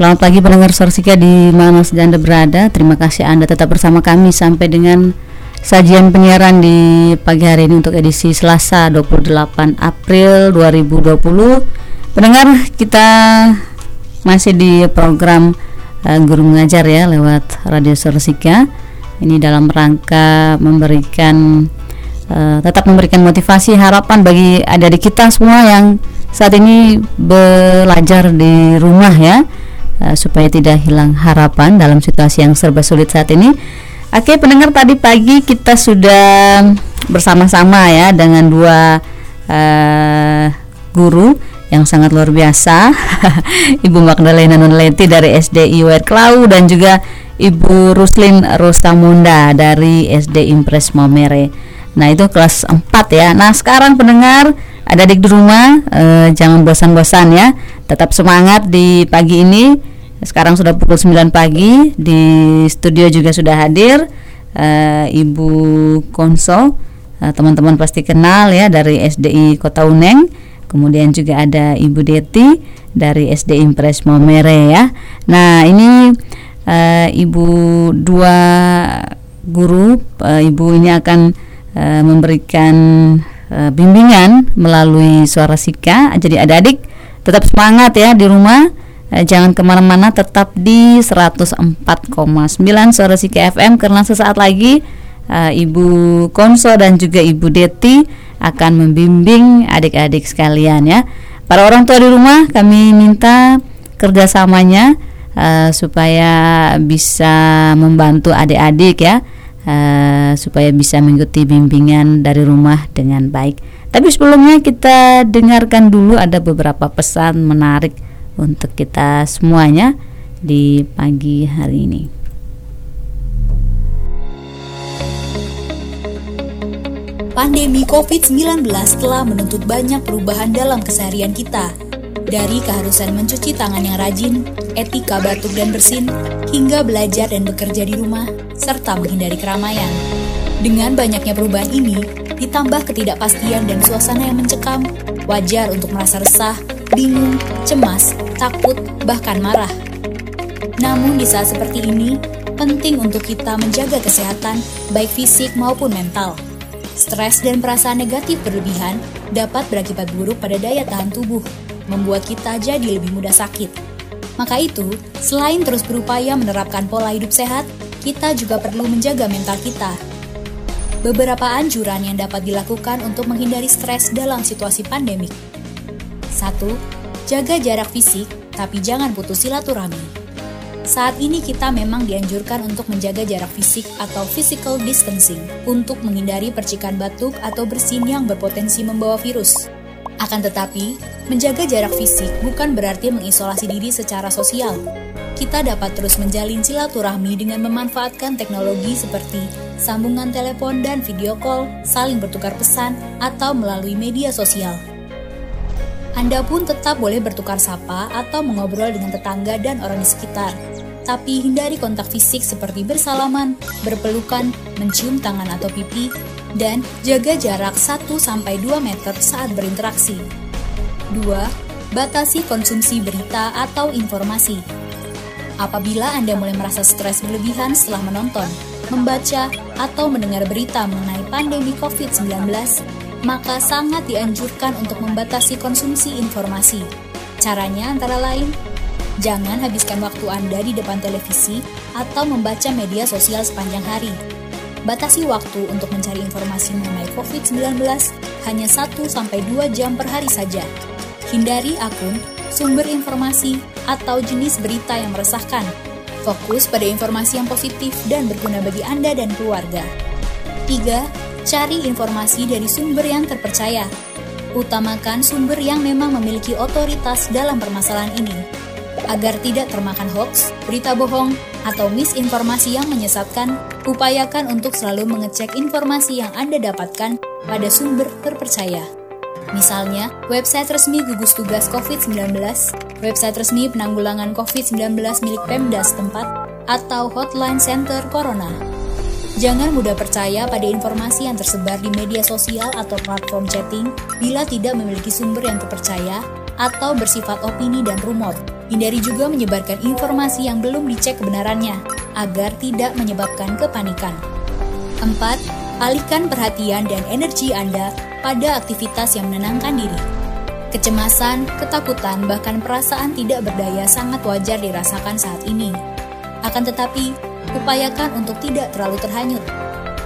Selamat pagi pendengar Sorsika di mana saja Anda berada. Terima kasih Anda tetap bersama kami sampai dengan sajian penyiaran di pagi hari ini untuk edisi Selasa 28 April 2020. Pendengar kita masih di program uh, Guru Mengajar ya lewat Radio Sorsika. Ini dalam rangka memberikan uh, tetap memberikan motivasi harapan bagi adik-adik kita semua yang saat ini belajar di rumah ya uh, supaya tidak hilang harapan dalam situasi yang serba sulit saat ini. Oke, pendengar tadi pagi kita sudah bersama-sama ya dengan dua uh, guru yang sangat luar biasa, Ibu Magdalena Nunleti dari SDI Klau dan juga Ibu Ruslin Rosamunda dari SD Impres Momere. Nah, itu kelas 4 ya. Nah, sekarang pendengar ada di rumah eh, jangan bosan-bosan ya. Tetap semangat di pagi ini sekarang sudah pukul 9 pagi di studio juga sudah hadir uh, Ibu Konso uh, teman-teman pasti kenal ya dari SDI Kota Uneng. Kemudian juga ada Ibu Deti dari SD Impres Momere ya. Nah ini uh, Ibu dua guru uh, Ibu ini akan uh, memberikan uh, bimbingan melalui suara sika. Jadi adik-adik tetap semangat ya di rumah. Eh, jangan ke mana-mana tetap di 104,9 suara Sika FM karena sesaat lagi uh, Ibu Konso dan juga Ibu Deti akan membimbing adik-adik sekalian ya. Para orang tua di rumah kami minta kerjasamanya uh, supaya bisa membantu adik-adik ya. Uh, supaya bisa mengikuti bimbingan dari rumah dengan baik. Tapi sebelumnya kita dengarkan dulu ada beberapa pesan menarik untuk kita semuanya di pagi hari ini. Pandemi COVID-19 telah menuntut banyak perubahan dalam keseharian kita. Dari keharusan mencuci tangan yang rajin, etika batuk dan bersin, hingga belajar dan bekerja di rumah, serta menghindari keramaian. Dengan banyaknya perubahan ini, ditambah ketidakpastian dan suasana yang mencekam, wajar untuk merasa resah, bingung, cemas, takut, bahkan marah. Namun di saat seperti ini, penting untuk kita menjaga kesehatan baik fisik maupun mental. Stres dan perasaan negatif berlebihan dapat berakibat buruk pada daya tahan tubuh, membuat kita jadi lebih mudah sakit. Maka itu, selain terus berupaya menerapkan pola hidup sehat, kita juga perlu menjaga mental kita. Beberapa anjuran yang dapat dilakukan untuk menghindari stres dalam situasi pandemik. 1. Jaga jarak fisik, tapi jangan putus silaturahmi. Saat ini kita memang dianjurkan untuk menjaga jarak fisik atau physical distancing untuk menghindari percikan batuk atau bersin yang berpotensi membawa virus. Akan tetapi, menjaga jarak fisik bukan berarti mengisolasi diri secara sosial. Kita dapat terus menjalin silaturahmi dengan memanfaatkan teknologi seperti sambungan telepon dan video call, saling bertukar pesan, atau melalui media sosial. Anda pun tetap boleh bertukar sapa atau mengobrol dengan tetangga dan orang di sekitar. Tapi hindari kontak fisik seperti bersalaman, berpelukan, mencium tangan atau pipi, dan jaga jarak 1-2 meter saat berinteraksi. 2. Batasi konsumsi berita atau informasi. Apabila Anda mulai merasa stres berlebihan setelah menonton, membaca, atau mendengar berita mengenai pandemi COVID-19, maka sangat dianjurkan untuk membatasi konsumsi informasi. Caranya antara lain, jangan habiskan waktu Anda di depan televisi atau membaca media sosial sepanjang hari. Batasi waktu untuk mencari informasi mengenai COVID-19 hanya 1-2 jam per hari saja. Hindari akun, sumber informasi, atau jenis berita yang meresahkan. Fokus pada informasi yang positif dan berguna bagi Anda dan keluarga. 3 Cari informasi dari sumber yang terpercaya. Utamakan sumber yang memang memiliki otoritas dalam permasalahan ini. Agar tidak termakan hoax, berita bohong, atau misinformasi yang menyesatkan, upayakan untuk selalu mengecek informasi yang Anda dapatkan pada sumber terpercaya. Misalnya, website resmi gugus tugas COVID-19, website resmi penanggulangan COVID-19 milik Pemda setempat, atau hotline center Corona. Jangan mudah percaya pada informasi yang tersebar di media sosial atau platform chatting bila tidak memiliki sumber yang terpercaya atau bersifat opini dan rumor. Hindari juga menyebarkan informasi yang belum dicek kebenarannya, agar tidak menyebabkan kepanikan. 4. Alihkan perhatian dan energi Anda pada aktivitas yang menenangkan diri. Kecemasan, ketakutan, bahkan perasaan tidak berdaya sangat wajar dirasakan saat ini. Akan tetapi, upayakan untuk tidak terlalu terhanyut.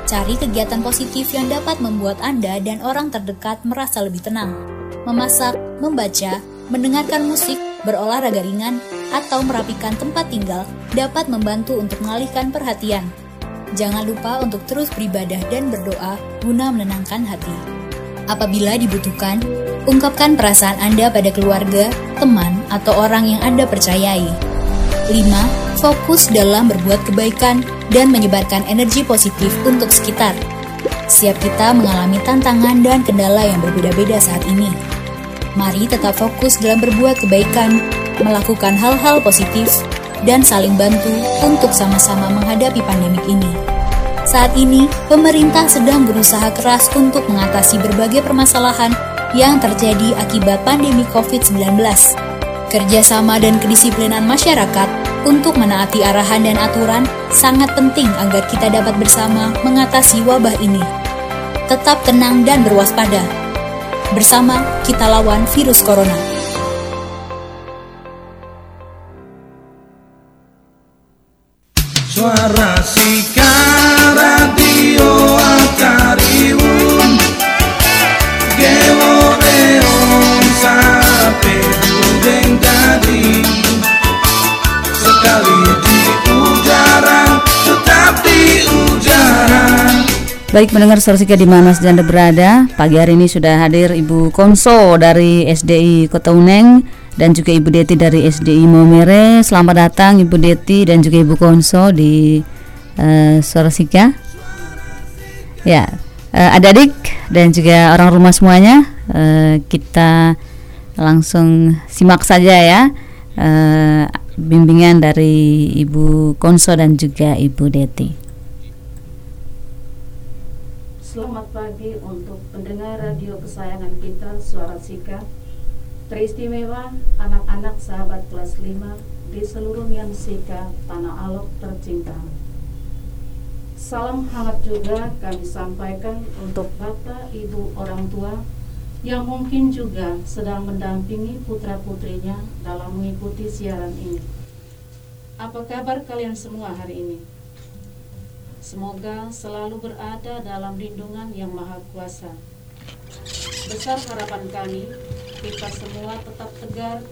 Cari kegiatan positif yang dapat membuat Anda dan orang terdekat merasa lebih tenang. Memasak, membaca, mendengarkan musik, berolahraga ringan, atau merapikan tempat tinggal dapat membantu untuk mengalihkan perhatian. Jangan lupa untuk terus beribadah dan berdoa guna menenangkan hati. Apabila dibutuhkan, ungkapkan perasaan Anda pada keluarga, teman, atau orang yang Anda percayai. 5. Fokus dalam berbuat kebaikan dan menyebarkan energi positif untuk sekitar. Siap kita mengalami tantangan dan kendala yang berbeda-beda saat ini Mari tetap fokus dalam berbuat kebaikan, melakukan hal-hal positif, dan saling bantu untuk sama-sama menghadapi pandemik ini. Saat ini, pemerintah sedang berusaha keras untuk mengatasi berbagai permasalahan yang terjadi akibat pandemi COVID-19. Kerjasama dan kedisiplinan masyarakat untuk menaati arahan dan aturan sangat penting agar kita dapat bersama mengatasi wabah ini. Tetap tenang dan berwaspada Bersama kita lawan virus corona. Suara Baik mendengar Sorsika di mana saja berada Pagi hari ini sudah hadir Ibu Konso dari SDI Kota Uneng Dan juga Ibu Deti dari SDI Momere Selamat datang Ibu Deti dan juga Ibu Konso di uh, Sorsika Ya, uh, adik-adik dan juga orang rumah semuanya uh, Kita langsung simak saja ya uh, Bimbingan dari Ibu Konso dan juga Ibu Deti Selamat pagi untuk pendengar radio kesayangan kita Suara Sika Teristimewa anak-anak sahabat kelas 5 di seluruh Mian Sika Tanah Alok tercinta Salam hangat juga kami sampaikan untuk Bapak, Ibu, orang tua yang mungkin juga sedang mendampingi putra-putrinya dalam mengikuti siaran ini. Apa kabar kalian semua hari ini? Semoga selalu berada dalam lindungan yang maha kuasa. Besar harapan kami, kita semua tetap tegar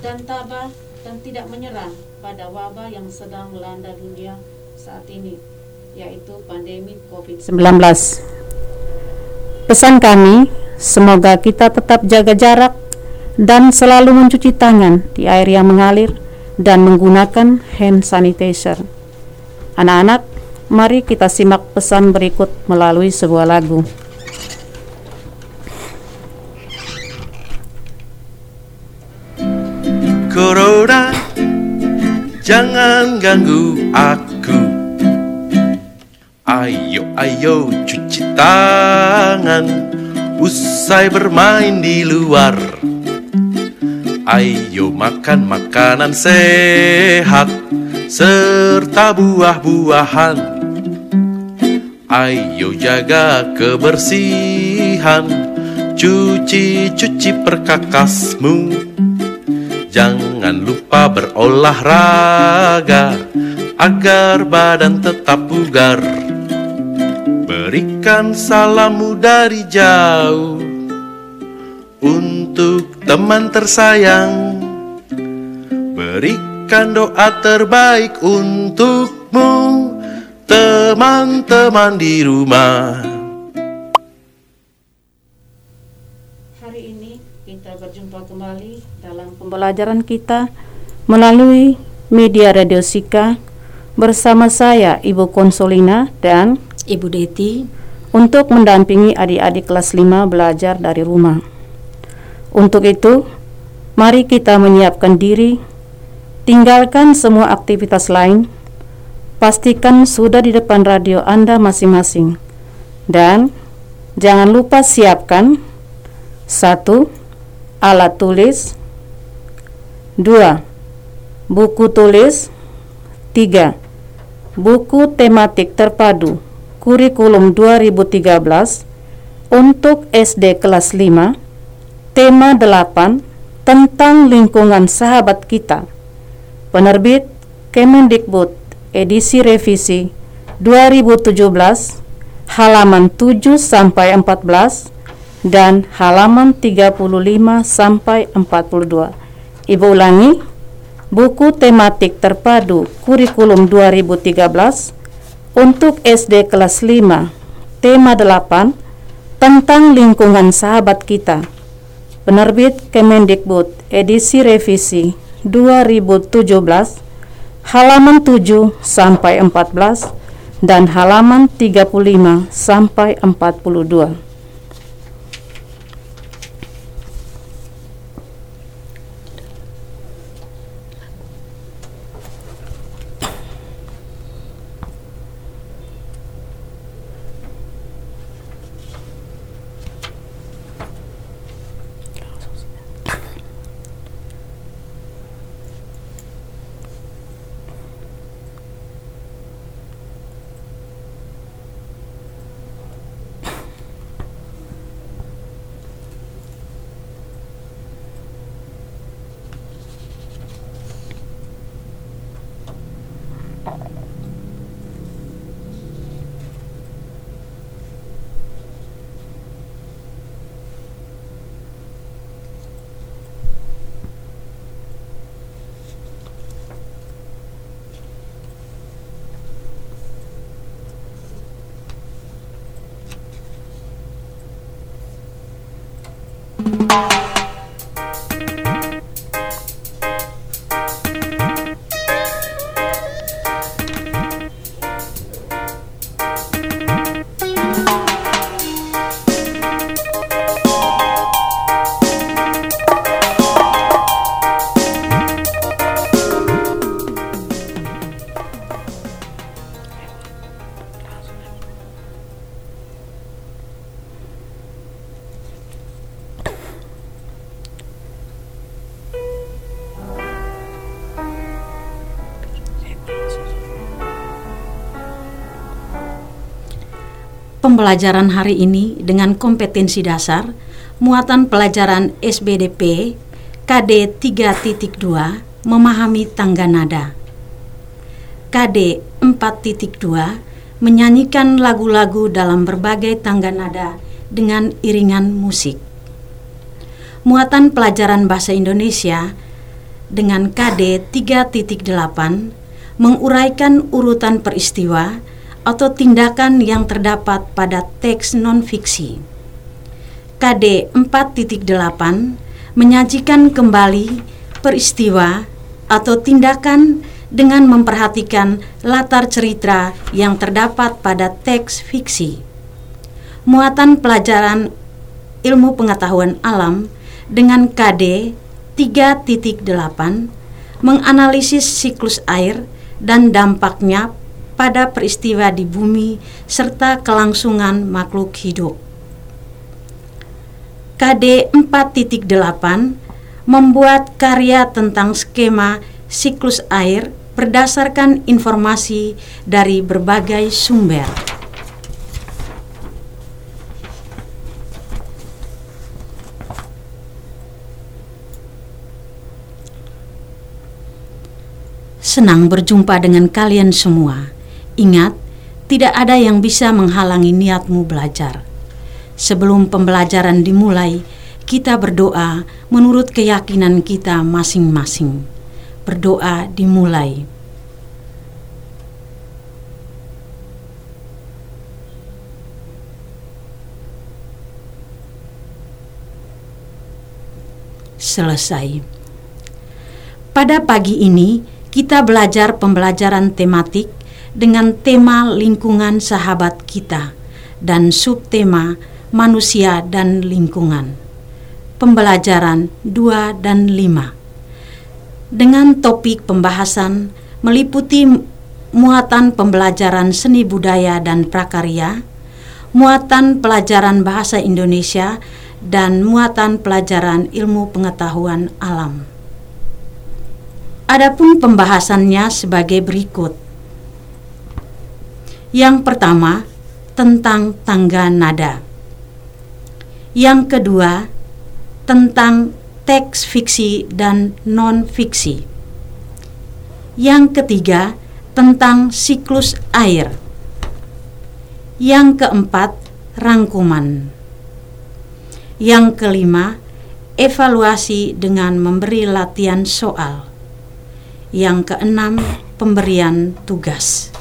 dan tabah dan tidak menyerah pada wabah yang sedang melanda dunia saat ini, yaitu pandemi COVID-19. Pesan kami, semoga kita tetap jaga jarak dan selalu mencuci tangan di air yang mengalir dan menggunakan hand sanitizer. Anak-anak, Mari kita simak pesan berikut melalui sebuah lagu. Corona, jangan ganggu aku. Ayo, ayo cuci tangan, usai bermain di luar. Ayo makan makanan sehat serta buah-buahan. Ayo jaga kebersihan Cuci-cuci perkakasmu. Jangan lupa berolahraga Agar badan tetap bugar. Berikan salammu dari jauh Untuk teman tersayang. Berikan doa terbaik untukmu teman-teman di rumah. Hari ini kita berjumpa kembali dalam pembelajaran kita melalui media Radio Sika bersama saya Ibu Konsolina dan Ibu Deti untuk mendampingi adik-adik kelas 5 belajar dari rumah. Untuk itu, mari kita menyiapkan diri, tinggalkan semua aktivitas lain Pastikan sudah di depan radio Anda masing-masing. Dan jangan lupa siapkan satu alat tulis, dua Buku tulis 3. Buku tematik terpadu kurikulum 2013 untuk SD kelas 5 tema 8 tentang lingkungan sahabat kita penerbit Kemendikbud edisi revisi 2017 halaman 7 sampai 14 dan halaman 35 sampai 42 Ibu ulangi buku tematik terpadu kurikulum 2013 untuk SD kelas 5, tema 8 tentang lingkungan sahabat kita. Penerbit Kemendikbud edisi revisi 2017 halaman 7 sampai 14 dan halaman 35 sampai 42. Pembelajaran hari ini dengan kompetensi dasar muatan pelajaran SBDP KD 3.2 memahami tangga nada. KD 4.2 menyanyikan lagu-lagu dalam berbagai tangga nada dengan iringan musik. Muatan pelajaran bahasa Indonesia dengan KD 3.8 menguraikan urutan peristiwa atau tindakan yang terdapat pada teks non-fiksi. KD 4.8 menyajikan kembali peristiwa atau tindakan dengan memperhatikan latar cerita yang terdapat pada teks fiksi. Muatan pelajaran ilmu pengetahuan alam dengan KD 3.8 menganalisis siklus air dan dampaknya pada peristiwa di bumi serta kelangsungan makhluk hidup. KD 4.8 membuat karya tentang skema siklus air berdasarkan informasi dari berbagai sumber. Senang berjumpa dengan kalian semua. Ingat, tidak ada yang bisa menghalangi niatmu belajar. Sebelum pembelajaran dimulai, kita berdoa menurut keyakinan kita masing-masing. Berdoa dimulai. Selesai. Pada pagi ini, kita belajar pembelajaran tematik dengan tema lingkungan sahabat kita dan subtema manusia dan lingkungan. Pembelajaran 2 dan 5. Dengan topik pembahasan meliputi muatan pembelajaran seni budaya dan prakarya, muatan pelajaran bahasa Indonesia dan muatan pelajaran ilmu pengetahuan alam. Adapun pembahasannya sebagai berikut. Yang pertama, tentang tangga nada. Yang kedua, tentang teks fiksi dan non-fiksi. Yang ketiga, tentang siklus air. Yang keempat, rangkuman. Yang kelima, evaluasi dengan memberi latihan soal. Yang keenam, pemberian tugas.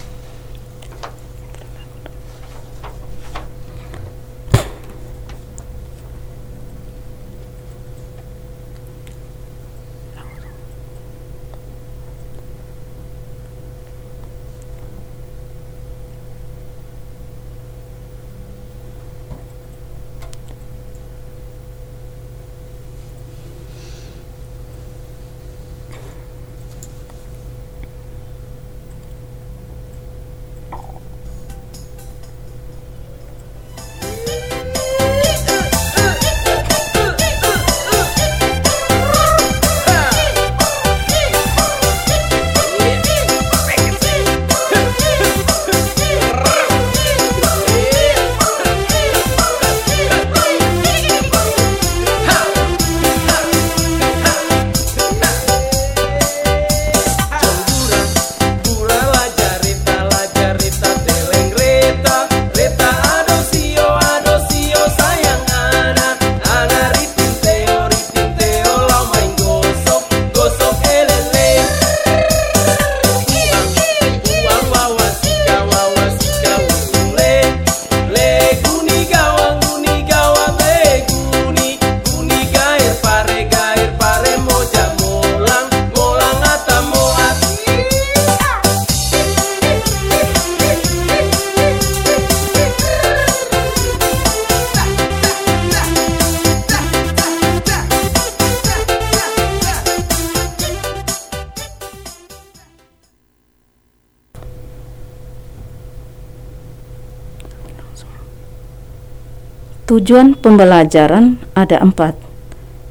Tujuan pembelajaran ada empat,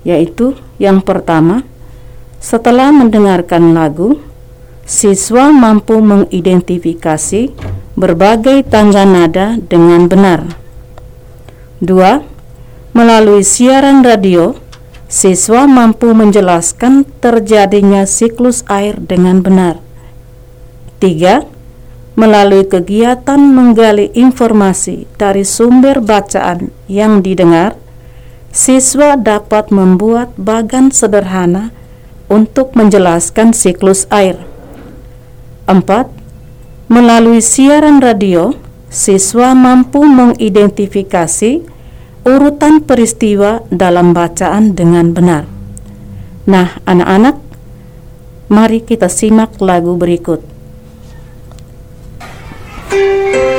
yaitu yang pertama, setelah mendengarkan lagu, siswa mampu mengidentifikasi berbagai tangga nada dengan benar. Dua, melalui siaran radio, siswa mampu menjelaskan terjadinya siklus air dengan benar. Tiga, melalui kegiatan menggali informasi dari sumber bacaan yang didengar, siswa dapat membuat bagan sederhana untuk menjelaskan siklus air. 4. Melalui siaran radio, siswa mampu mengidentifikasi urutan peristiwa dalam bacaan dengan benar. Nah, anak-anak, mari kita simak lagu berikut. Dari arah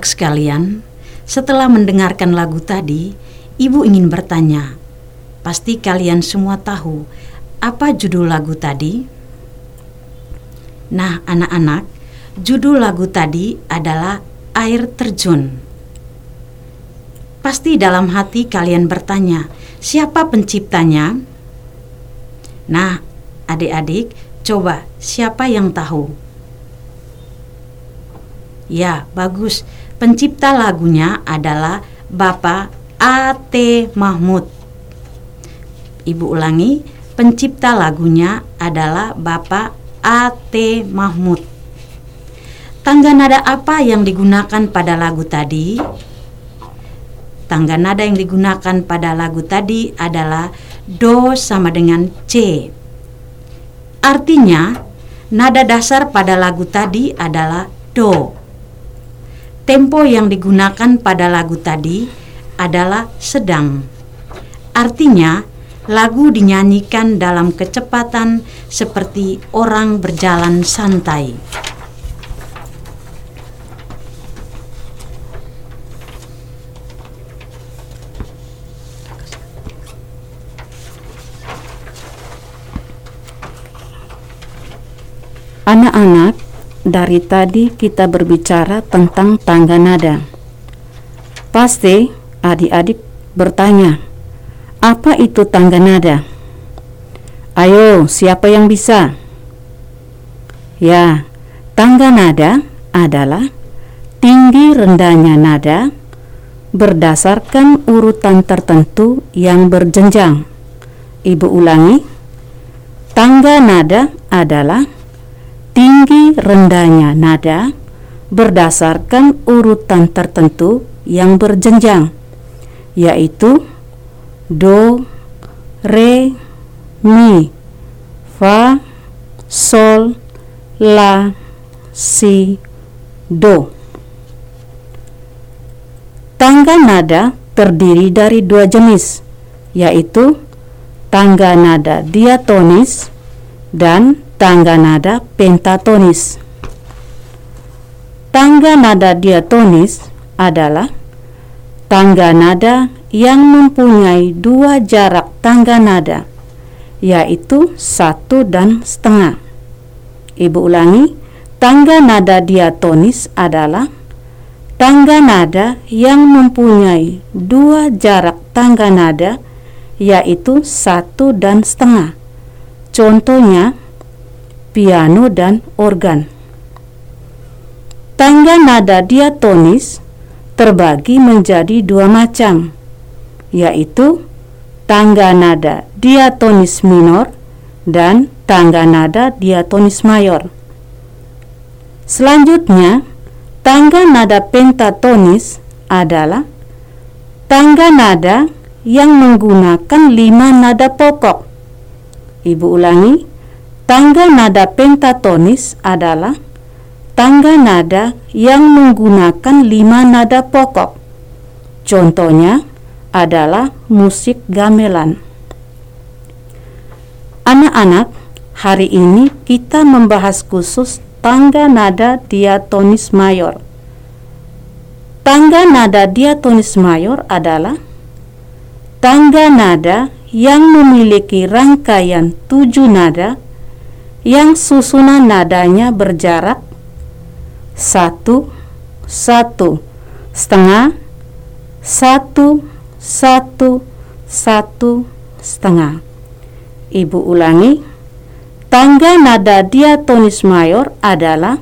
anak-anak sekalian, setelah mendengarkan lagu tadi, ibu ingin bertanya, pasti kalian semua tahu apa judul lagu tadi? Nah, anak-anak, judul lagu tadi adalah Air Terjun. Pasti dalam hati kalian bertanya, siapa penciptanya? Nah, adik-adik, coba siapa yang tahu? Ya, bagus. Pencipta lagunya adalah Bapak A.T. Mahmud. Ibu ulangi, pencipta lagunya adalah Bapak A.T. Mahmud. Tangga nada apa yang digunakan pada lagu tadi? Tangga nada yang digunakan pada lagu tadi adalah Do sama dengan C. Artinya, nada dasar pada lagu tadi adalah Do. Tempo yang digunakan pada lagu tadi adalah sedang. Artinya, lagu dinyanyikan dalam kecepatan seperti orang berjalan santai. Anak-anak, dari tadi kita berbicara tentang tangga nada. Pasti adik-adik bertanya, apa itu tangga nada? Ayo, siapa yang bisa? Ya, tangga nada adalah tinggi rendahnya nada berdasarkan urutan tertentu yang berjenjang. Ibu ulangi, tangga nada adalah tinggi rendahnya nada berdasarkan urutan tertentu yang berjenjang, yaitu do, re, mi, fa, sol, la, si, do. Tangga nada terdiri dari dua jenis, yaitu tangga nada diatonis dan tangga nada pentatonis. Tangga nada diatonis adalah tangga nada yang mempunyai dua jarak tangga nada, yaitu satu dan setengah. Ibu ulangi, tangga nada diatonis adalah tangga nada yang mempunyai dua jarak tangga nada, yaitu satu dan setengah. Contohnya, piano dan organ. Tangga nada diatonis terbagi menjadi dua macam, yaitu tangga nada diatonis minor dan tangga nada diatonis mayor. Selanjutnya, tangga nada pentatonis adalah tangga nada yang menggunakan lima nada pokok. Ibu ulangi, Tangga nada pentatonis adalah tangga nada yang menggunakan lima nada pokok. Contohnya adalah musik gamelan. Anak-anak, hari ini kita membahas khusus tangga nada diatonis mayor. Tangga nada diatonis mayor adalah tangga nada yang memiliki rangkaian tujuh nada yang susunan nadanya berjarak satu satu setengah satu satu satu setengah. Ibu ulangi, tangga nada diatonis mayor adalah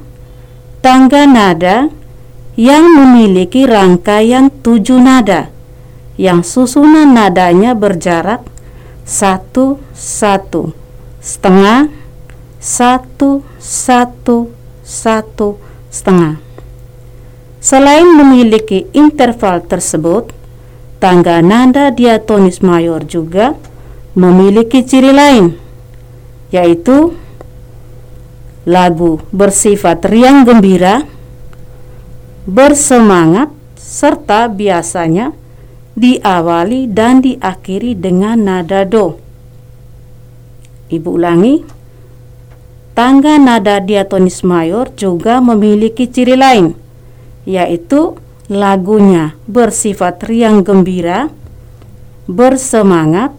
tangga nada yang memiliki rangkaian tujuh nada yang susunan nadanya berjarak satu satu setengah satu satu satu setengah. Selain memiliki interval tersebut, tangga nada diatonis mayor juga memiliki ciri lain, yaitu lagu bersifat riang gembira, bersemangat, serta biasanya diawali dan diakhiri dengan nada do. Ibu ulangi, Tangga nada diatonis mayor juga memiliki ciri lain, yaitu lagunya bersifat riang gembira, bersemangat,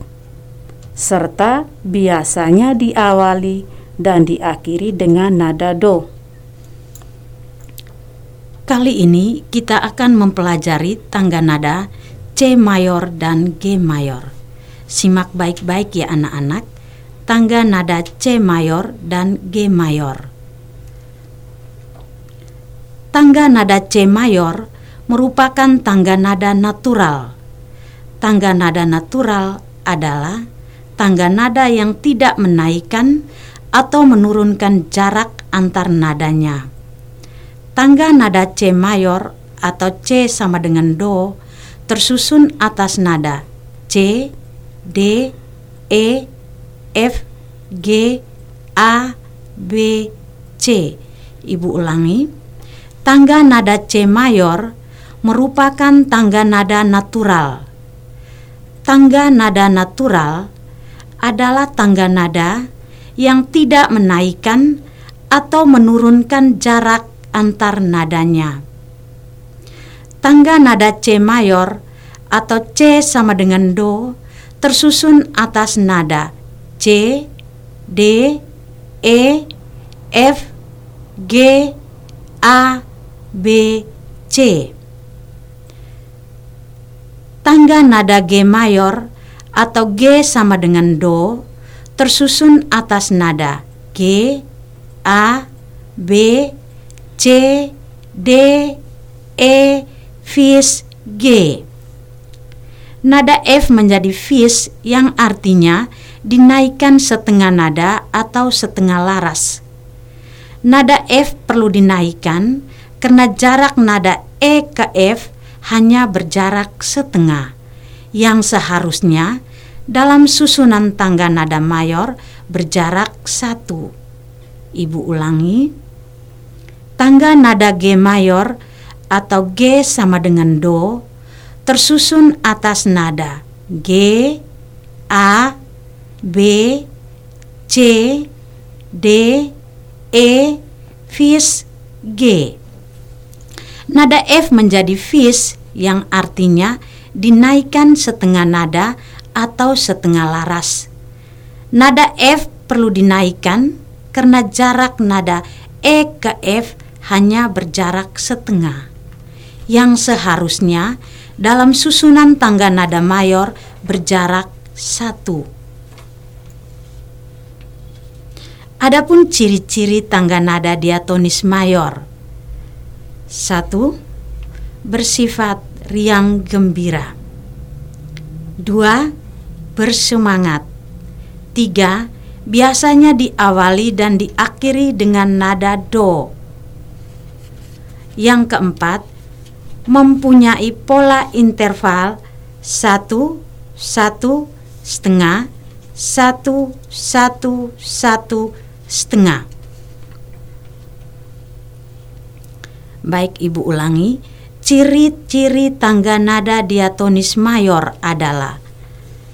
serta biasanya diawali dan diakhiri dengan nada do. Kali ini kita akan mempelajari tangga nada C mayor dan G mayor. Simak baik-baik ya anak-anak, tangga nada C mayor dan G mayor. Tangga nada C mayor merupakan tangga nada natural. Tangga nada natural adalah tangga nada yang tidak menaikkan atau menurunkan jarak antar nadanya. Tangga nada C mayor atau C sama dengan Do tersusun atas nada C, D, E, F, G, A, B, C. Ibu ulangi. Tangga nada C mayor merupakan tangga nada natural. Tangga nada natural adalah tangga nada yang tidak menaikkan atau menurunkan jarak antar nadanya. Tangga nada C mayor atau C sama dengan Do tersusun atas nada C, D, E, F, G, A, B, C. Tangga nada G mayor atau G sama dengan Do tersusun atas nada G, A, B, C, D, E, fis, G. Nada F menjadi fis yang artinya dinaikkan setengah nada atau setengah laras. Nada F perlu dinaikkan karena jarak nada E ke F hanya berjarak setengah, yang seharusnya dalam susunan tangga nada mayor berjarak satu. Ibu ulangi tangga nada G mayor atau G sama dengan Do tersusun atas nada G, A, B, C, D, E, fis, G. Nada F menjadi fis yang artinya dinaikkan setengah nada atau setengah laras. Nada F perlu dinaikkan karena jarak nada E ke F hanya berjarak setengah, yang seharusnya dalam susunan tangga nada mayor berjarak satu. Adapun ciri-ciri tangga nada diatonis mayor. Satu, bersifat riang gembira. Dua, bersemangat. Tiga, biasanya diawali dan diakhiri dengan nada do. Yang keempat, mempunyai pola interval satu satu setengah satu satu satu setengah. Baik ibu ulangi, ciri-ciri tangga nada diatonis mayor adalah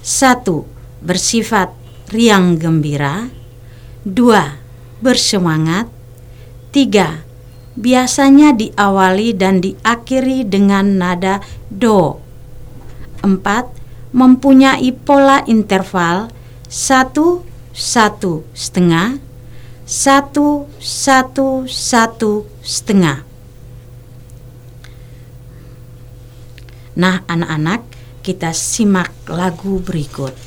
satu bersifat riang gembira, dua bersemangat, tiga biasanya diawali dan diakhiri dengan nada do. Empat, mempunyai pola interval satu satu setengah satu satu satu setengah. Nah, anak-anak, kita simak lagu berikut.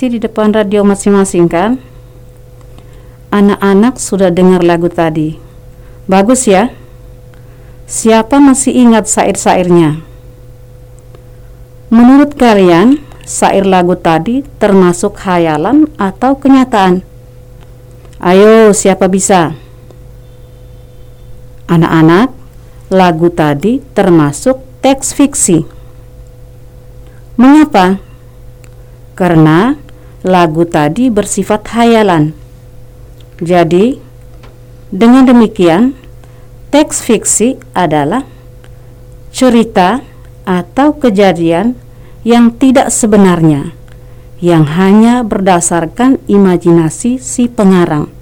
Di depan radio masing-masing kan? Anak-anak sudah dengar lagu tadi. Bagus ya? Siapa masih ingat sair-sairnya? Menurut kalian, sair lagu tadi termasuk khayalan atau kenyataan? Ayo, siapa bisa? Anak-anak, lagu tadi termasuk teks fiksi. Mengapa? Karena lagu tadi bersifat hayalan. Jadi, dengan demikian, teks fiksi adalah cerita atau kejadian yang tidak sebenarnya, yang hanya berdasarkan imajinasi si pengarang.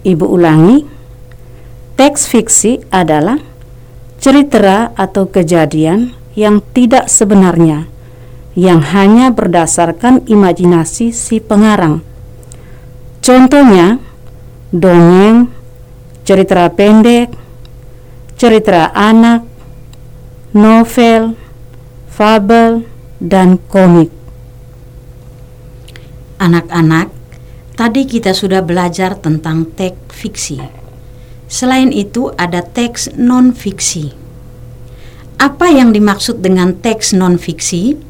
Ibu ulangi, teks fiksi adalah cerita atau kejadian yang tidak sebenarnya, yang hanya berdasarkan imajinasi si pengarang. Contohnya, dongeng, cerita pendek, cerita anak, novel, fabel, dan komik. Anak-anak, tadi kita sudah belajar tentang teks fiksi. Selain itu ada teks non-fiksi. Apa yang dimaksud dengan teks non-fiksi?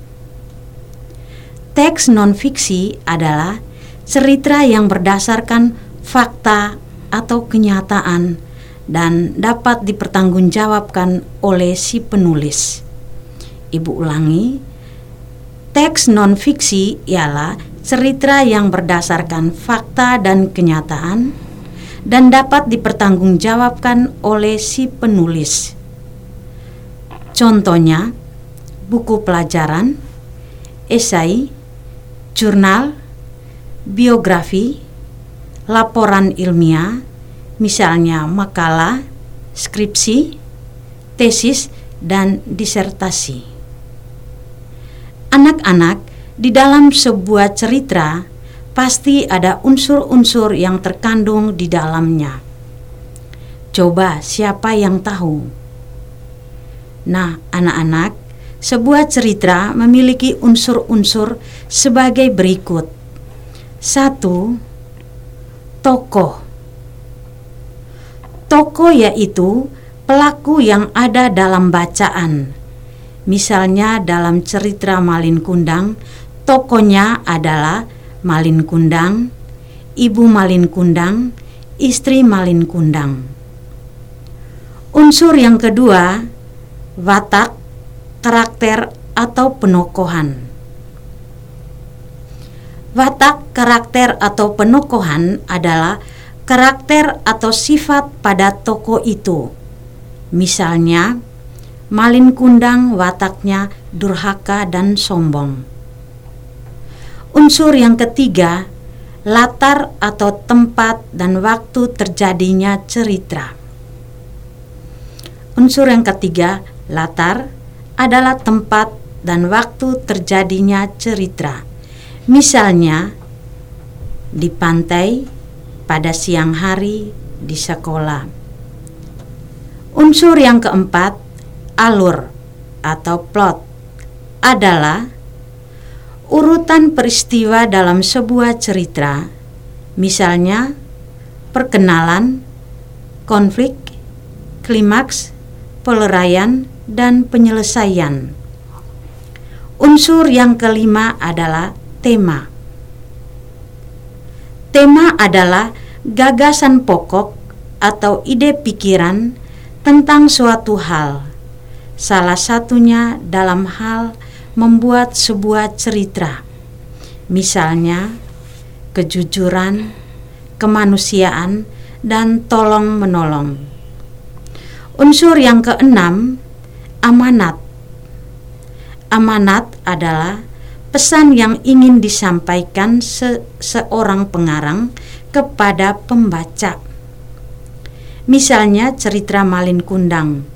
Teks non-fiksi adalah cerita yang berdasarkan fakta atau kenyataan dan dapat dipertanggungjawabkan oleh si penulis. Ibu ulangi, teks non-fiksi ialah cerita yang berdasarkan fakta dan kenyataan dan dapat dipertanggungjawabkan oleh si penulis. Contohnya, buku pelajaran, esai, jurnal, biografi, laporan ilmiah, misalnya makalah, skripsi, tesis, dan disertasi. Anak-anak di dalam sebuah cerita pasti ada unsur-unsur yang terkandung di dalamnya. Coba siapa yang tahu? Nah, anak-anak, sebuah cerita memiliki unsur-unsur sebagai berikut. Satu, tokoh. Tokoh yaitu pelaku yang ada dalam bacaan. Misalnya dalam cerita Malin Kundang, tokonya adalah Malin Kundang, ibu Malin Kundang, istri Malin Kundang. Unsur yang kedua, watak, karakter atau penokohan. Watak, karakter, atau penokohan adalah karakter atau sifat pada tokoh itu. Misalnya, Malin Kundang wataknya durhaka dan sombong. Unsur yang ketiga, latar atau tempat dan waktu terjadinya cerita. Unsur yang ketiga, latar adalah tempat dan waktu terjadinya cerita. Misalnya, di pantai, pada siang hari, di sekolah. Unsur yang keempat, alur atau plot, adalah urutan peristiwa dalam sebuah cerita, misalnya perkenalan, konflik, klimaks, peleraian, dan penyelesaian. Unsur yang kelima adalah tema. Tema adalah gagasan pokok atau ide pikiran tentang suatu hal. Salah satunya dalam hal membuat sebuah cerita. Misalnya, kejujuran, kemanusiaan, dan tolong-menolong. Unsur yang keenam, amanat. Amanat adalah pesan yang ingin disampaikan seseorang pengarang kepada pembaca. Misalnya cerita Malin Kundang,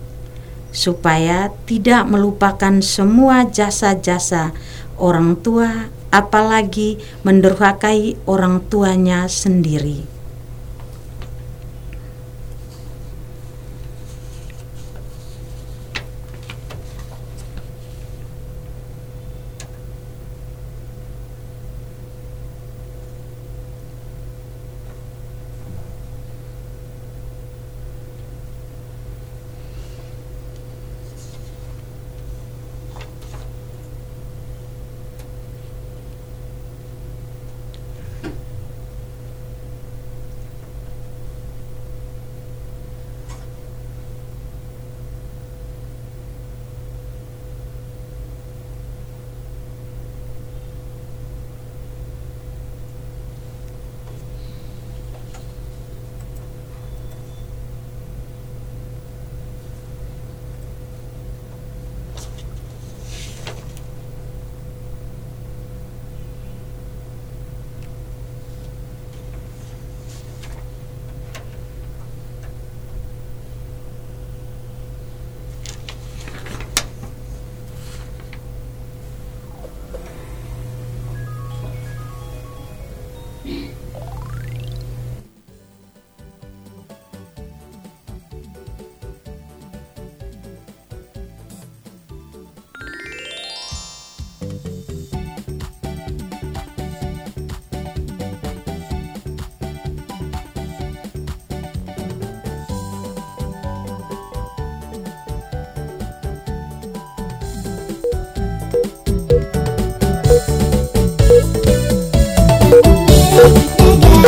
supaya tidak melupakan semua jasa-jasa orang tua, apalagi mendurhakai orang tuanya sendiri.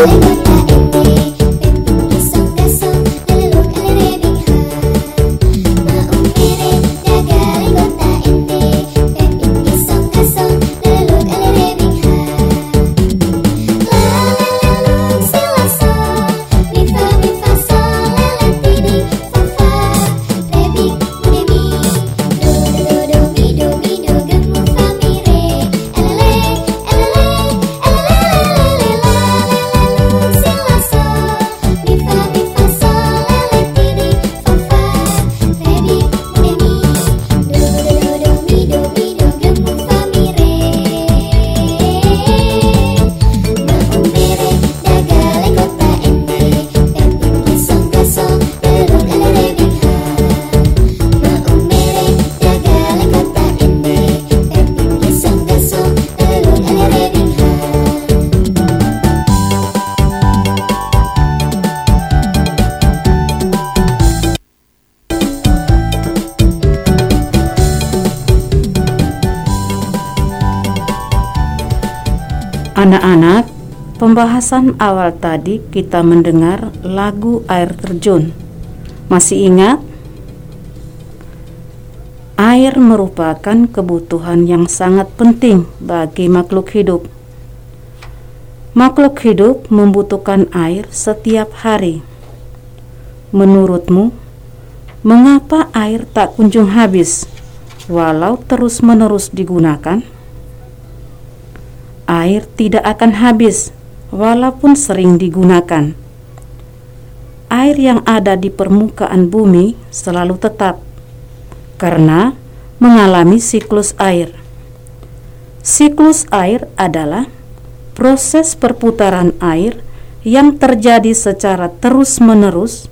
Oh. Anak-anak, pembahasan awal tadi kita mendengar lagu air terjun. Masih ingat? Air merupakan kebutuhan yang sangat penting bagi makhluk hidup. Makhluk hidup membutuhkan air setiap hari. Menurutmu, mengapa air tak kunjung habis walau terus-menerus digunakan? Air tidak akan habis walaupun sering digunakan. Air yang ada di permukaan bumi selalu tetap karena mengalami siklus air. Siklus air adalah proses perputaran air yang terjadi secara terus-menerus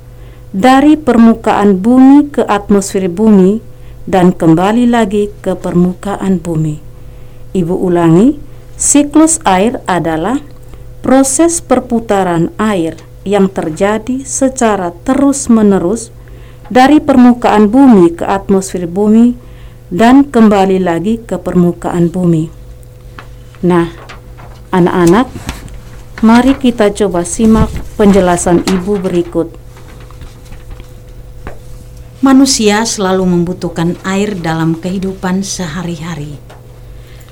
dari permukaan bumi ke atmosfer bumi dan kembali lagi ke permukaan bumi. Ibu ulangi, Siklus air adalah proses perputaran air yang terjadi secara terus-menerus dari permukaan bumi ke atmosfer bumi dan kembali lagi ke permukaan bumi. Nah, anak-anak, mari kita coba simak penjelasan ibu berikut. Manusia selalu membutuhkan air dalam kehidupan sehari-hari.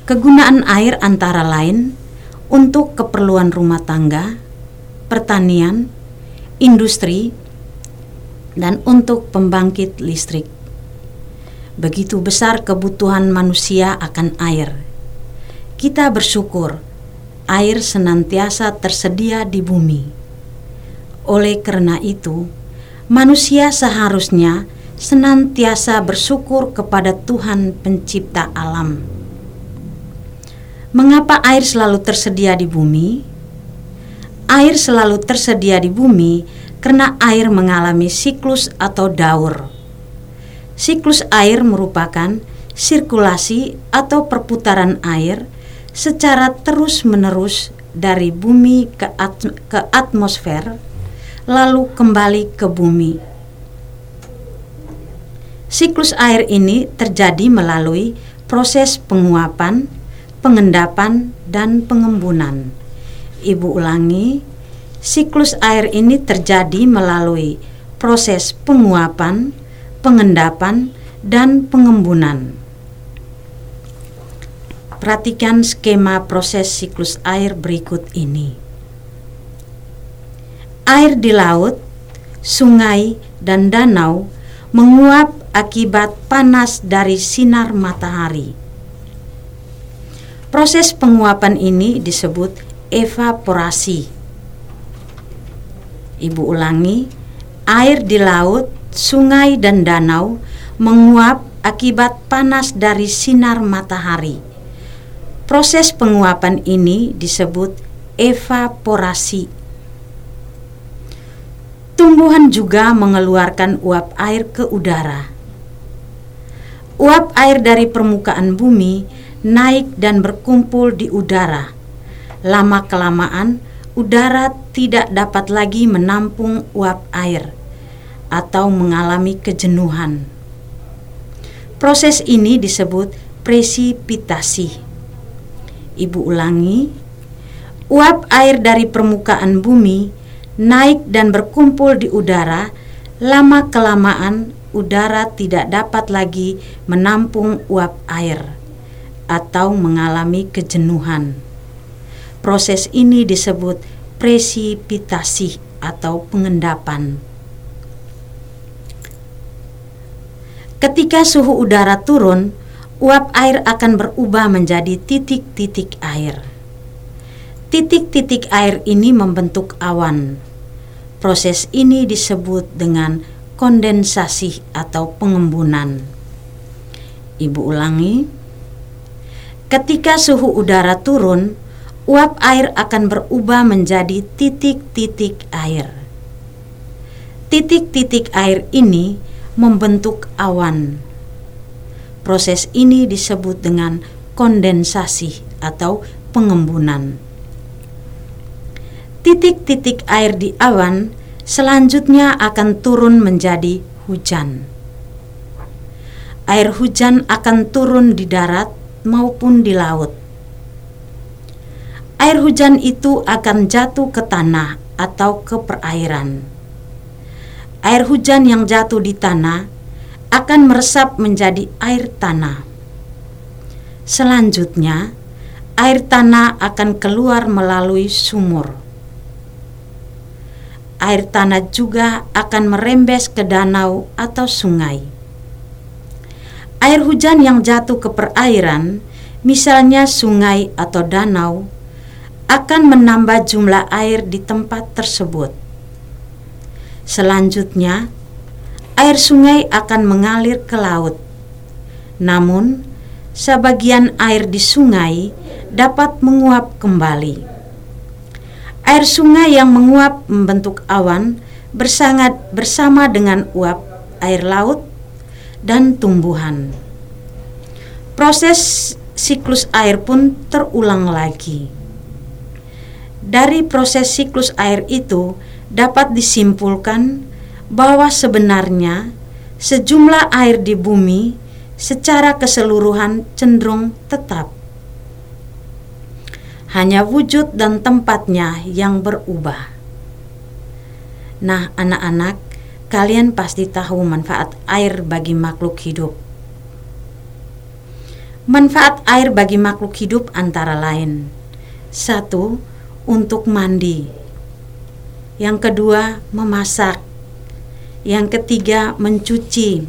Kegunaan air antara lain untuk keperluan rumah tangga, pertanian, industri, dan untuk pembangkit listrik. Begitu besar kebutuhan manusia akan air. Kita bersyukur air senantiasa tersedia di bumi. Oleh karena itu, manusia seharusnya senantiasa bersyukur kepada Tuhan Pencipta alam Mengapa air selalu tersedia di bumi? Air selalu tersedia di bumi karena air mengalami siklus atau daur. Siklus air merupakan sirkulasi atau perputaran air secara terus-menerus dari bumi ke, at ke atmosfer, lalu kembali ke bumi. Siklus air ini terjadi melalui proses penguapan, pengendapan, dan pengembunan. Ibu ulangi, siklus air ini terjadi melalui proses penguapan, pengendapan, dan pengembunan. Perhatikan skema proses siklus air berikut ini. Air di laut, sungai, dan danau menguap akibat panas dari sinar matahari Proses penguapan ini disebut evaporasi. Ibu ulangi, air di laut, sungai, dan danau menguap akibat panas dari sinar matahari. Proses penguapan ini disebut evaporasi. Tumbuhan juga mengeluarkan uap air ke udara. Uap air dari permukaan bumi naik dan berkumpul di udara. Lama-kelamaan, udara tidak dapat lagi menampung uap air atau mengalami kejenuhan. Proses ini disebut presipitasi. Ibu ulangi, uap air dari permukaan bumi naik dan berkumpul di udara, lama-kelamaan udara tidak dapat lagi menampung uap air atau mengalami kejenuhan. Proses ini disebut presipitasi atau pengendapan. Ketika suhu udara turun, uap air akan berubah menjadi titik-titik air. Titik-titik air ini membentuk awan. Proses ini disebut dengan kondensasi atau pengembunan. Ibu ulangi. Ketika suhu udara turun, uap air akan berubah menjadi titik-titik air. Titik-titik air ini membentuk awan. Proses ini disebut dengan kondensasi atau pengembunan titik-titik air di awan selanjutnya akan turun menjadi hujan. Air hujan akan turun di darat maupun di laut. Air hujan itu akan jatuh ke tanah atau ke perairan. Air hujan yang jatuh di tanah akan meresap menjadi air tanah. Selanjutnya, air tanah akan keluar melalui sumur air tanah juga akan merembes ke danau atau sungai. Air hujan yang jatuh ke perairan, misalnya sungai atau danau, akan menambah jumlah air di tempat tersebut. Selanjutnya, air sungai akan mengalir ke laut. Namun, sebagian air di sungai dapat menguap kembali Air sungai yang menguap membentuk awan bersangat bersama dengan uap air laut dan tumbuhan. Proses siklus air pun terulang lagi. Dari proses siklus air itu dapat disimpulkan bahwa sebenarnya sejumlah air di bumi secara keseluruhan cenderung tetap hanya wujud dan tempatnya yang berubah. Nah, anak-anak, kalian pasti tahu manfaat air bagi makhluk hidup. Manfaat air bagi makhluk hidup antara lain: satu, untuk mandi, yang kedua, memasak, yang ketiga, mencuci,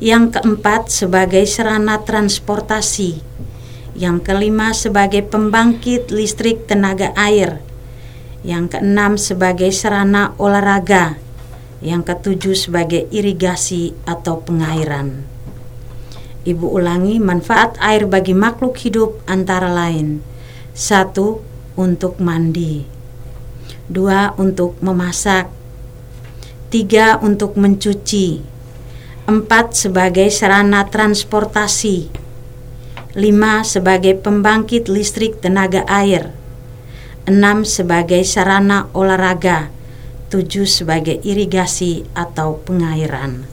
yang keempat, sebagai sarana transportasi. Yang kelima sebagai pembangkit listrik tenaga air, yang keenam sebagai sarana olahraga, yang ketujuh sebagai irigasi atau pengairan. Ibu ulangi manfaat air bagi makhluk hidup antara lain. Satu untuk mandi. Dua untuk memasak. Tiga untuk mencuci. Empat sebagai sarana transportasi. 5 sebagai pembangkit listrik tenaga air, 6 sebagai sarana olahraga, 7 sebagai irigasi atau pengairan.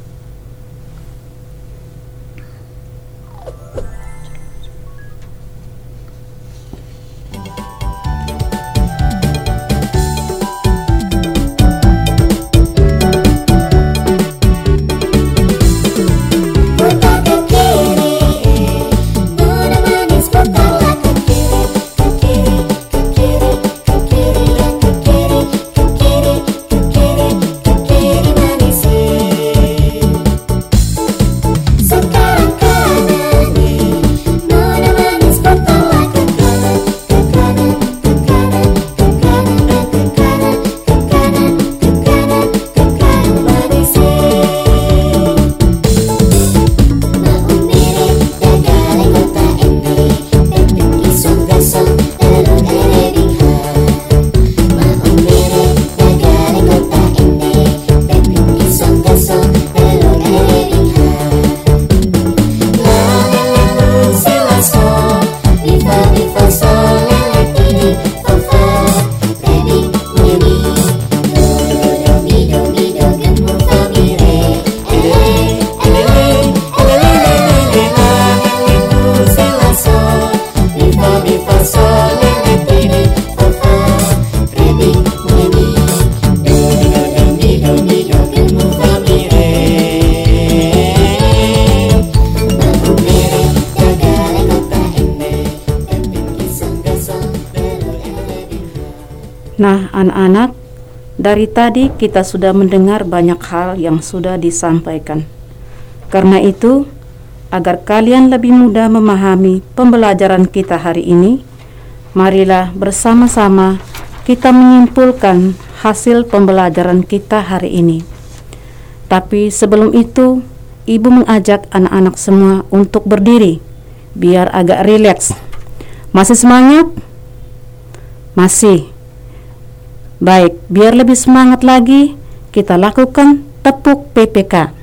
Dari tadi kita sudah mendengar banyak hal yang sudah disampaikan. Karena itu, agar kalian lebih mudah memahami pembelajaran kita hari ini, marilah bersama-sama kita menyimpulkan hasil pembelajaran kita hari ini. Tapi sebelum itu, ibu mengajak anak-anak semua untuk berdiri biar agak rileks. Masih semangat? Masih. Baik, biar lebih semangat lagi, kita lakukan tepuk PPK.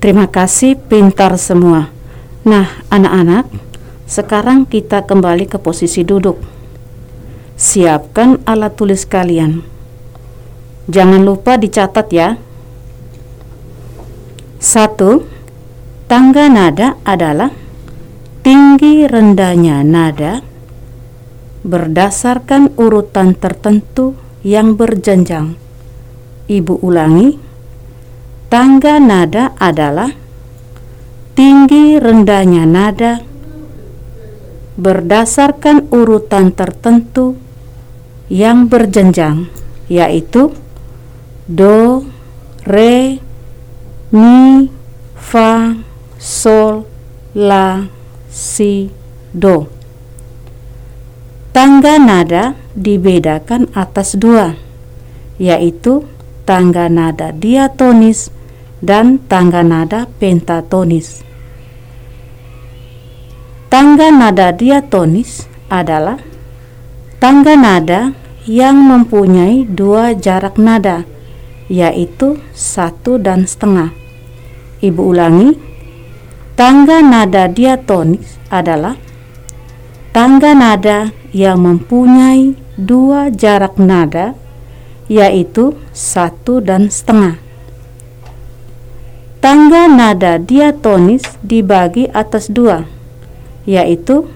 Terima kasih pintar semua. Nah, anak-anak, sekarang kita kembali ke posisi duduk. Siapkan alat tulis kalian. Jangan lupa dicatat ya. Satu, tangga nada adalah tinggi rendahnya nada berdasarkan urutan tertentu yang berjenjang. Ibu ulangi. Tangga nada adalah tinggi rendahnya nada berdasarkan urutan tertentu yang berjenjang, yaitu do, re, mi, fa, sol, la, si, do. Tangga nada dibedakan atas dua, yaitu tangga nada diatonis dan tangga nada pentatonis. Tangga nada diatonis adalah tangga nada yang mempunyai dua jarak nada, yaitu satu dan setengah. Ibu ulangi, tangga nada diatonis adalah tangga nada yang mempunyai dua jarak nada, yaitu satu dan setengah. Tangga nada diatonis dibagi atas dua, yaitu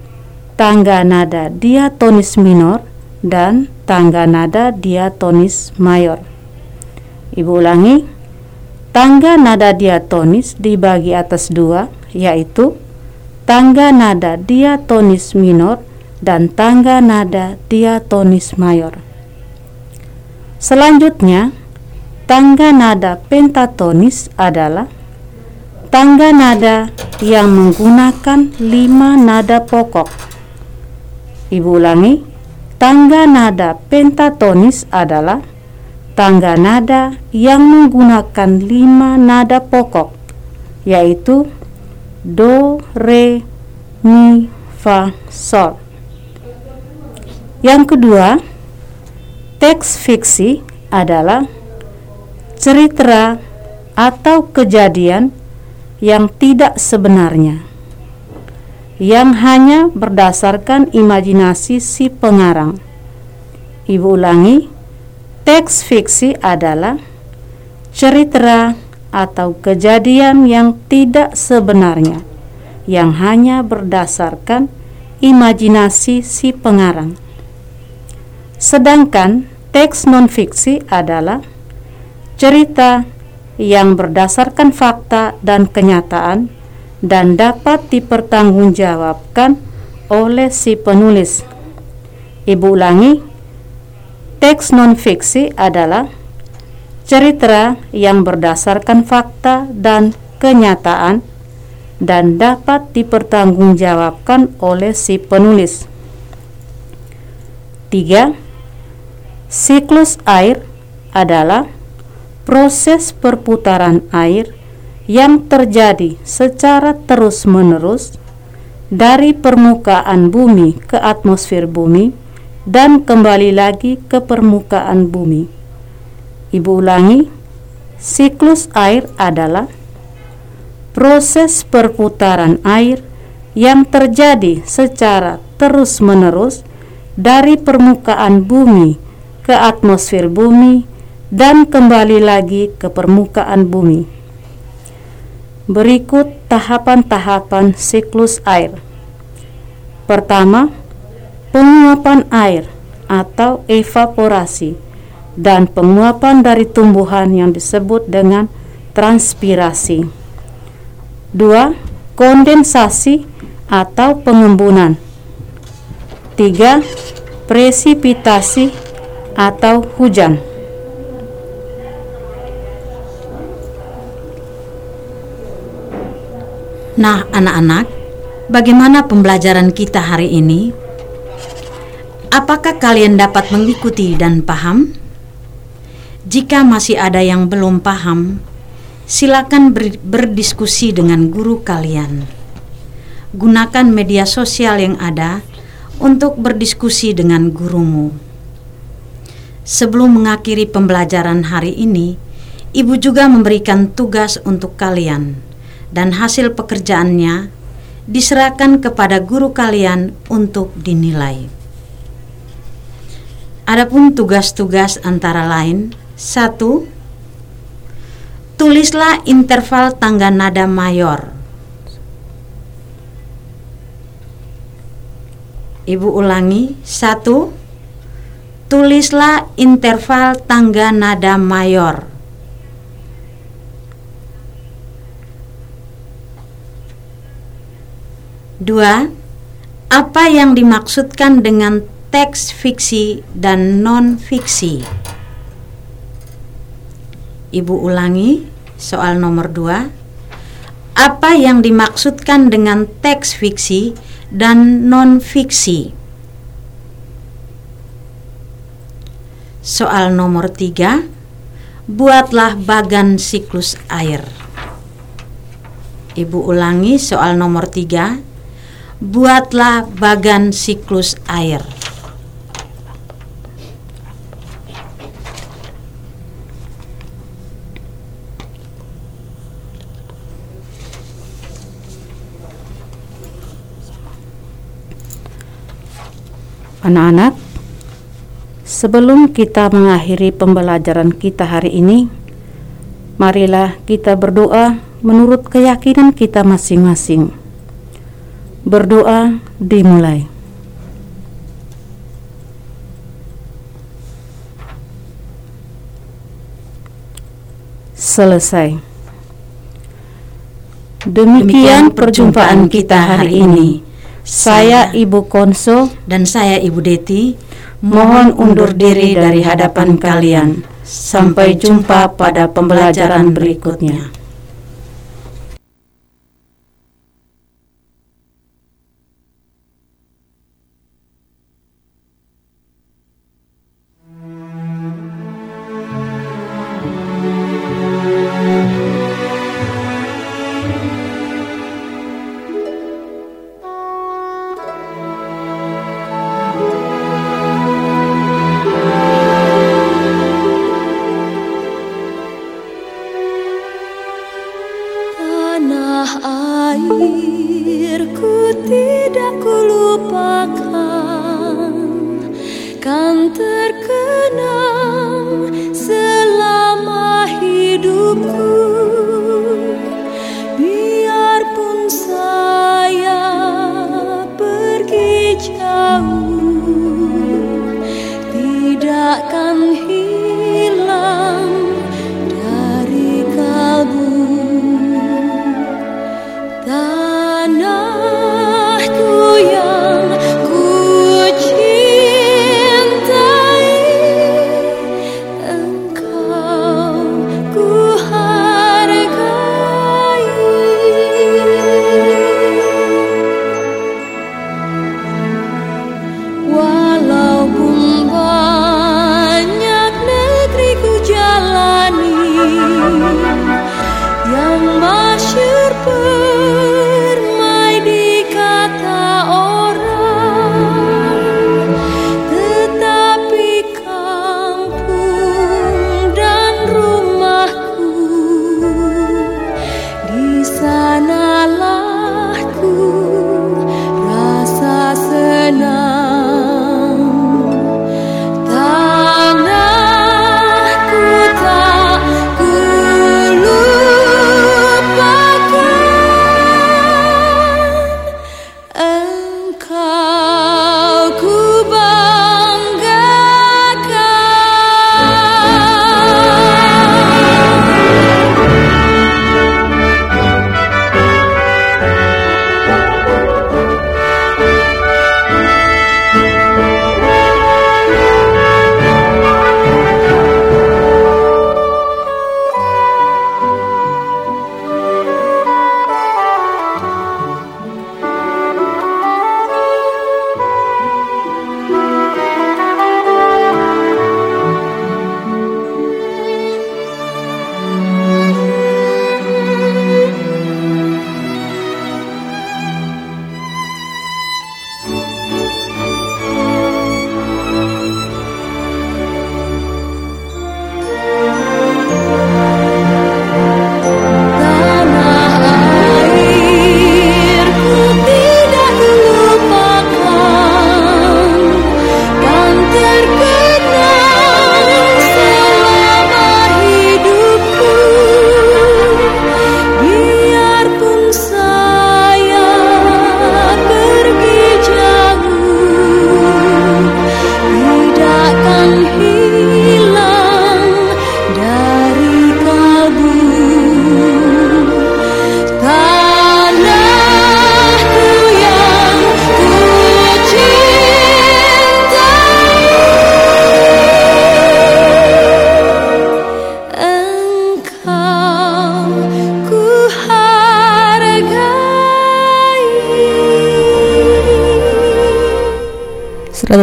tangga nada diatonis minor dan tangga nada diatonis mayor. Ibu ulangi, tangga nada diatonis dibagi atas dua, yaitu tangga nada diatonis minor dan tangga nada diatonis mayor. Selanjutnya, tangga nada pentatonis adalah tangga nada yang menggunakan lima nada pokok. Ibu ulangi, tangga nada pentatonis adalah tangga nada yang menggunakan lima nada pokok, yaitu do, re, mi, fa, sol. Yang kedua, teks fiksi adalah cerita atau kejadian yang tidak sebenarnya yang hanya berdasarkan imajinasi si pengarang. Ibu ulangi, teks fiksi adalah cerita atau kejadian yang tidak sebenarnya yang hanya berdasarkan imajinasi si pengarang. Sedangkan teks non-fiksi adalah cerita yang berdasarkan fakta dan kenyataan dan dapat dipertanggungjawabkan oleh si penulis. Ibu ulangi, teks non-fiksi adalah cerita yang berdasarkan fakta dan kenyataan dan dapat dipertanggungjawabkan oleh si penulis. 3. Siklus air adalah proses perputaran air yang terjadi secara terus-menerus dari permukaan bumi ke atmosfer bumi dan kembali lagi ke permukaan bumi. Ibu ulangi, siklus air adalah proses perputaran air yang terjadi secara terus-menerus dari permukaan bumi ke atmosfer bumi dan kembali lagi ke permukaan bumi. Berikut tahapan-tahapan siklus air. Pertama, penguapan air atau evaporasi dan penguapan dari tumbuhan yang disebut dengan transpirasi. Dua, kondensasi atau pengembunan. Tiga, presipitasi atau hujan. Nah, anak-anak, bagaimana pembelajaran kita hari ini? Apakah kalian dapat mengikuti dan paham? Jika masih ada yang belum paham, silakan ber- berdiskusi dengan guru kalian. Gunakan media sosial yang ada untuk berdiskusi dengan gurumu. Sebelum mengakhiri pembelajaran hari ini, ibu juga memberikan tugas untuk kalian, dan hasil pekerjaannya diserahkan kepada guru kalian untuk dinilai. Adapun tugas-tugas antara lain: satu, tulislah interval tangga nada mayor. Ibu ulangi, satu, tulislah interval tangga nada mayor. Dua, apa yang dimaksudkan dengan teks fiksi dan non-fiksi? Ibu ulangi soal nomor dua. Apa yang dimaksudkan dengan teks fiksi dan non-fiksi? Soal nomor tiga. Buatlah bagan siklus air. Ibu ulangi soal nomor tiga. Buatlah bagan siklus air. Anak-anak, sebelum kita mengakhiri pembelajaran kita hari ini, marilah kita berdoa menurut keyakinan kita masing-masing. Berdoa dimulai. Selesai. Demikian perjumpaan kita hari ini. Saya Ibu Konso Dan saya Ibu Deti mohon undur diri dari hadapan kalian. Sampai jumpa pada pembelajaran berikutnya.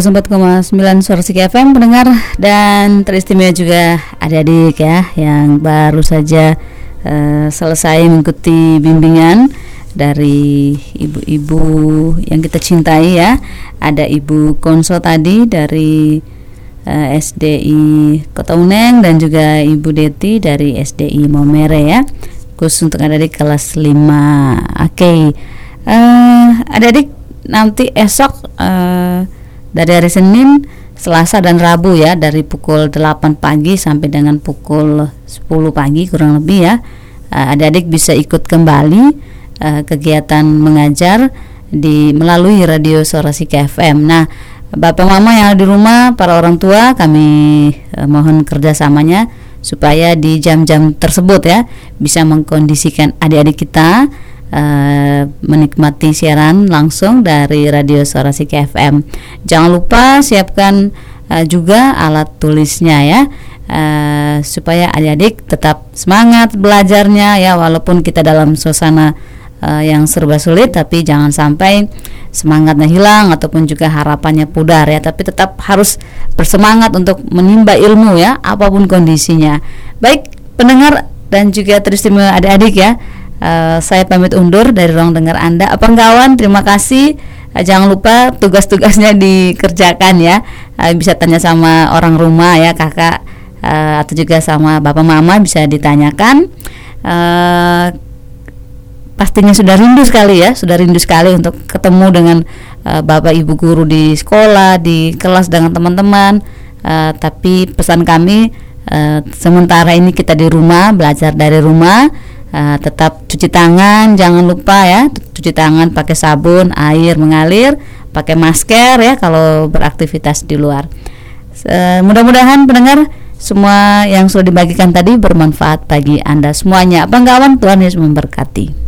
104,9 Suara Siki FM pendengar dan teristimewa juga adik-adik ya yang baru saja uh, selesai mengikuti bimbingan dari ibu-ibu yang kita cintai ya. Ada Ibu Konso tadi dari uh, SDI Kota Uneng dan juga Ibu Deti dari SDI Momere ya. Khusus untuk adik-adik kelas 5. Oke. Okay. Uh, adik-adik nanti esok uh, dari hari Senin, Selasa dan Rabu ya dari pukul 8 pagi sampai dengan pukul 10 pagi kurang lebih ya. Uh, adik-adik bisa ikut kembali uh, kegiatan mengajar di melalui radio Suara Sika FM. Nah, Bapak Mama yang ada di rumah, para orang tua, kami uh, mohon kerjasamanya supaya di jam-jam tersebut ya bisa mengkondisikan adik-adik kita uh, menikmati siaran langsung dari Radio Suara Siki FM. Jangan lupa siapkan uh, juga alat tulisnya ya. Uh, supaya adik-adik tetap semangat belajarnya ya walaupun kita dalam suasana uh, yang serba sulit tapi jangan sampai semangatnya hilang ataupun juga harapannya pudar ya tapi tetap harus bersemangat untuk menimba ilmu ya apa pun kondisinya baik pendengar dan juga teristimewa adik-adik ya Uh, saya pamit undur dari ruang dengar Anda. Apa kawan, terima kasih. Uh, jangan lupa tugas-tugasnya dikerjakan ya. Uh, bisa tanya sama orang rumah ya, kakak atau juga sama bapak mama bisa ditanyakan. Pastinya sudah rindu sekali ya, sudah rindu sekali untuk ketemu dengan bapak ibu guru di sekolah, di kelas dengan teman-teman. Tapi pesan kami sementara ini kita di rumah belajar dari rumah uh, tetap cuci tangan jangan lupa ya cuci tangan pakai sabun air mengalir pakai masker ya kalau beraktivitas di luar. Uh, mudah-mudahan pendengar semua yang sudah dibagikan tadi bermanfaat bagi anda semuanya. Banggawan Tuhan Yesus memberkati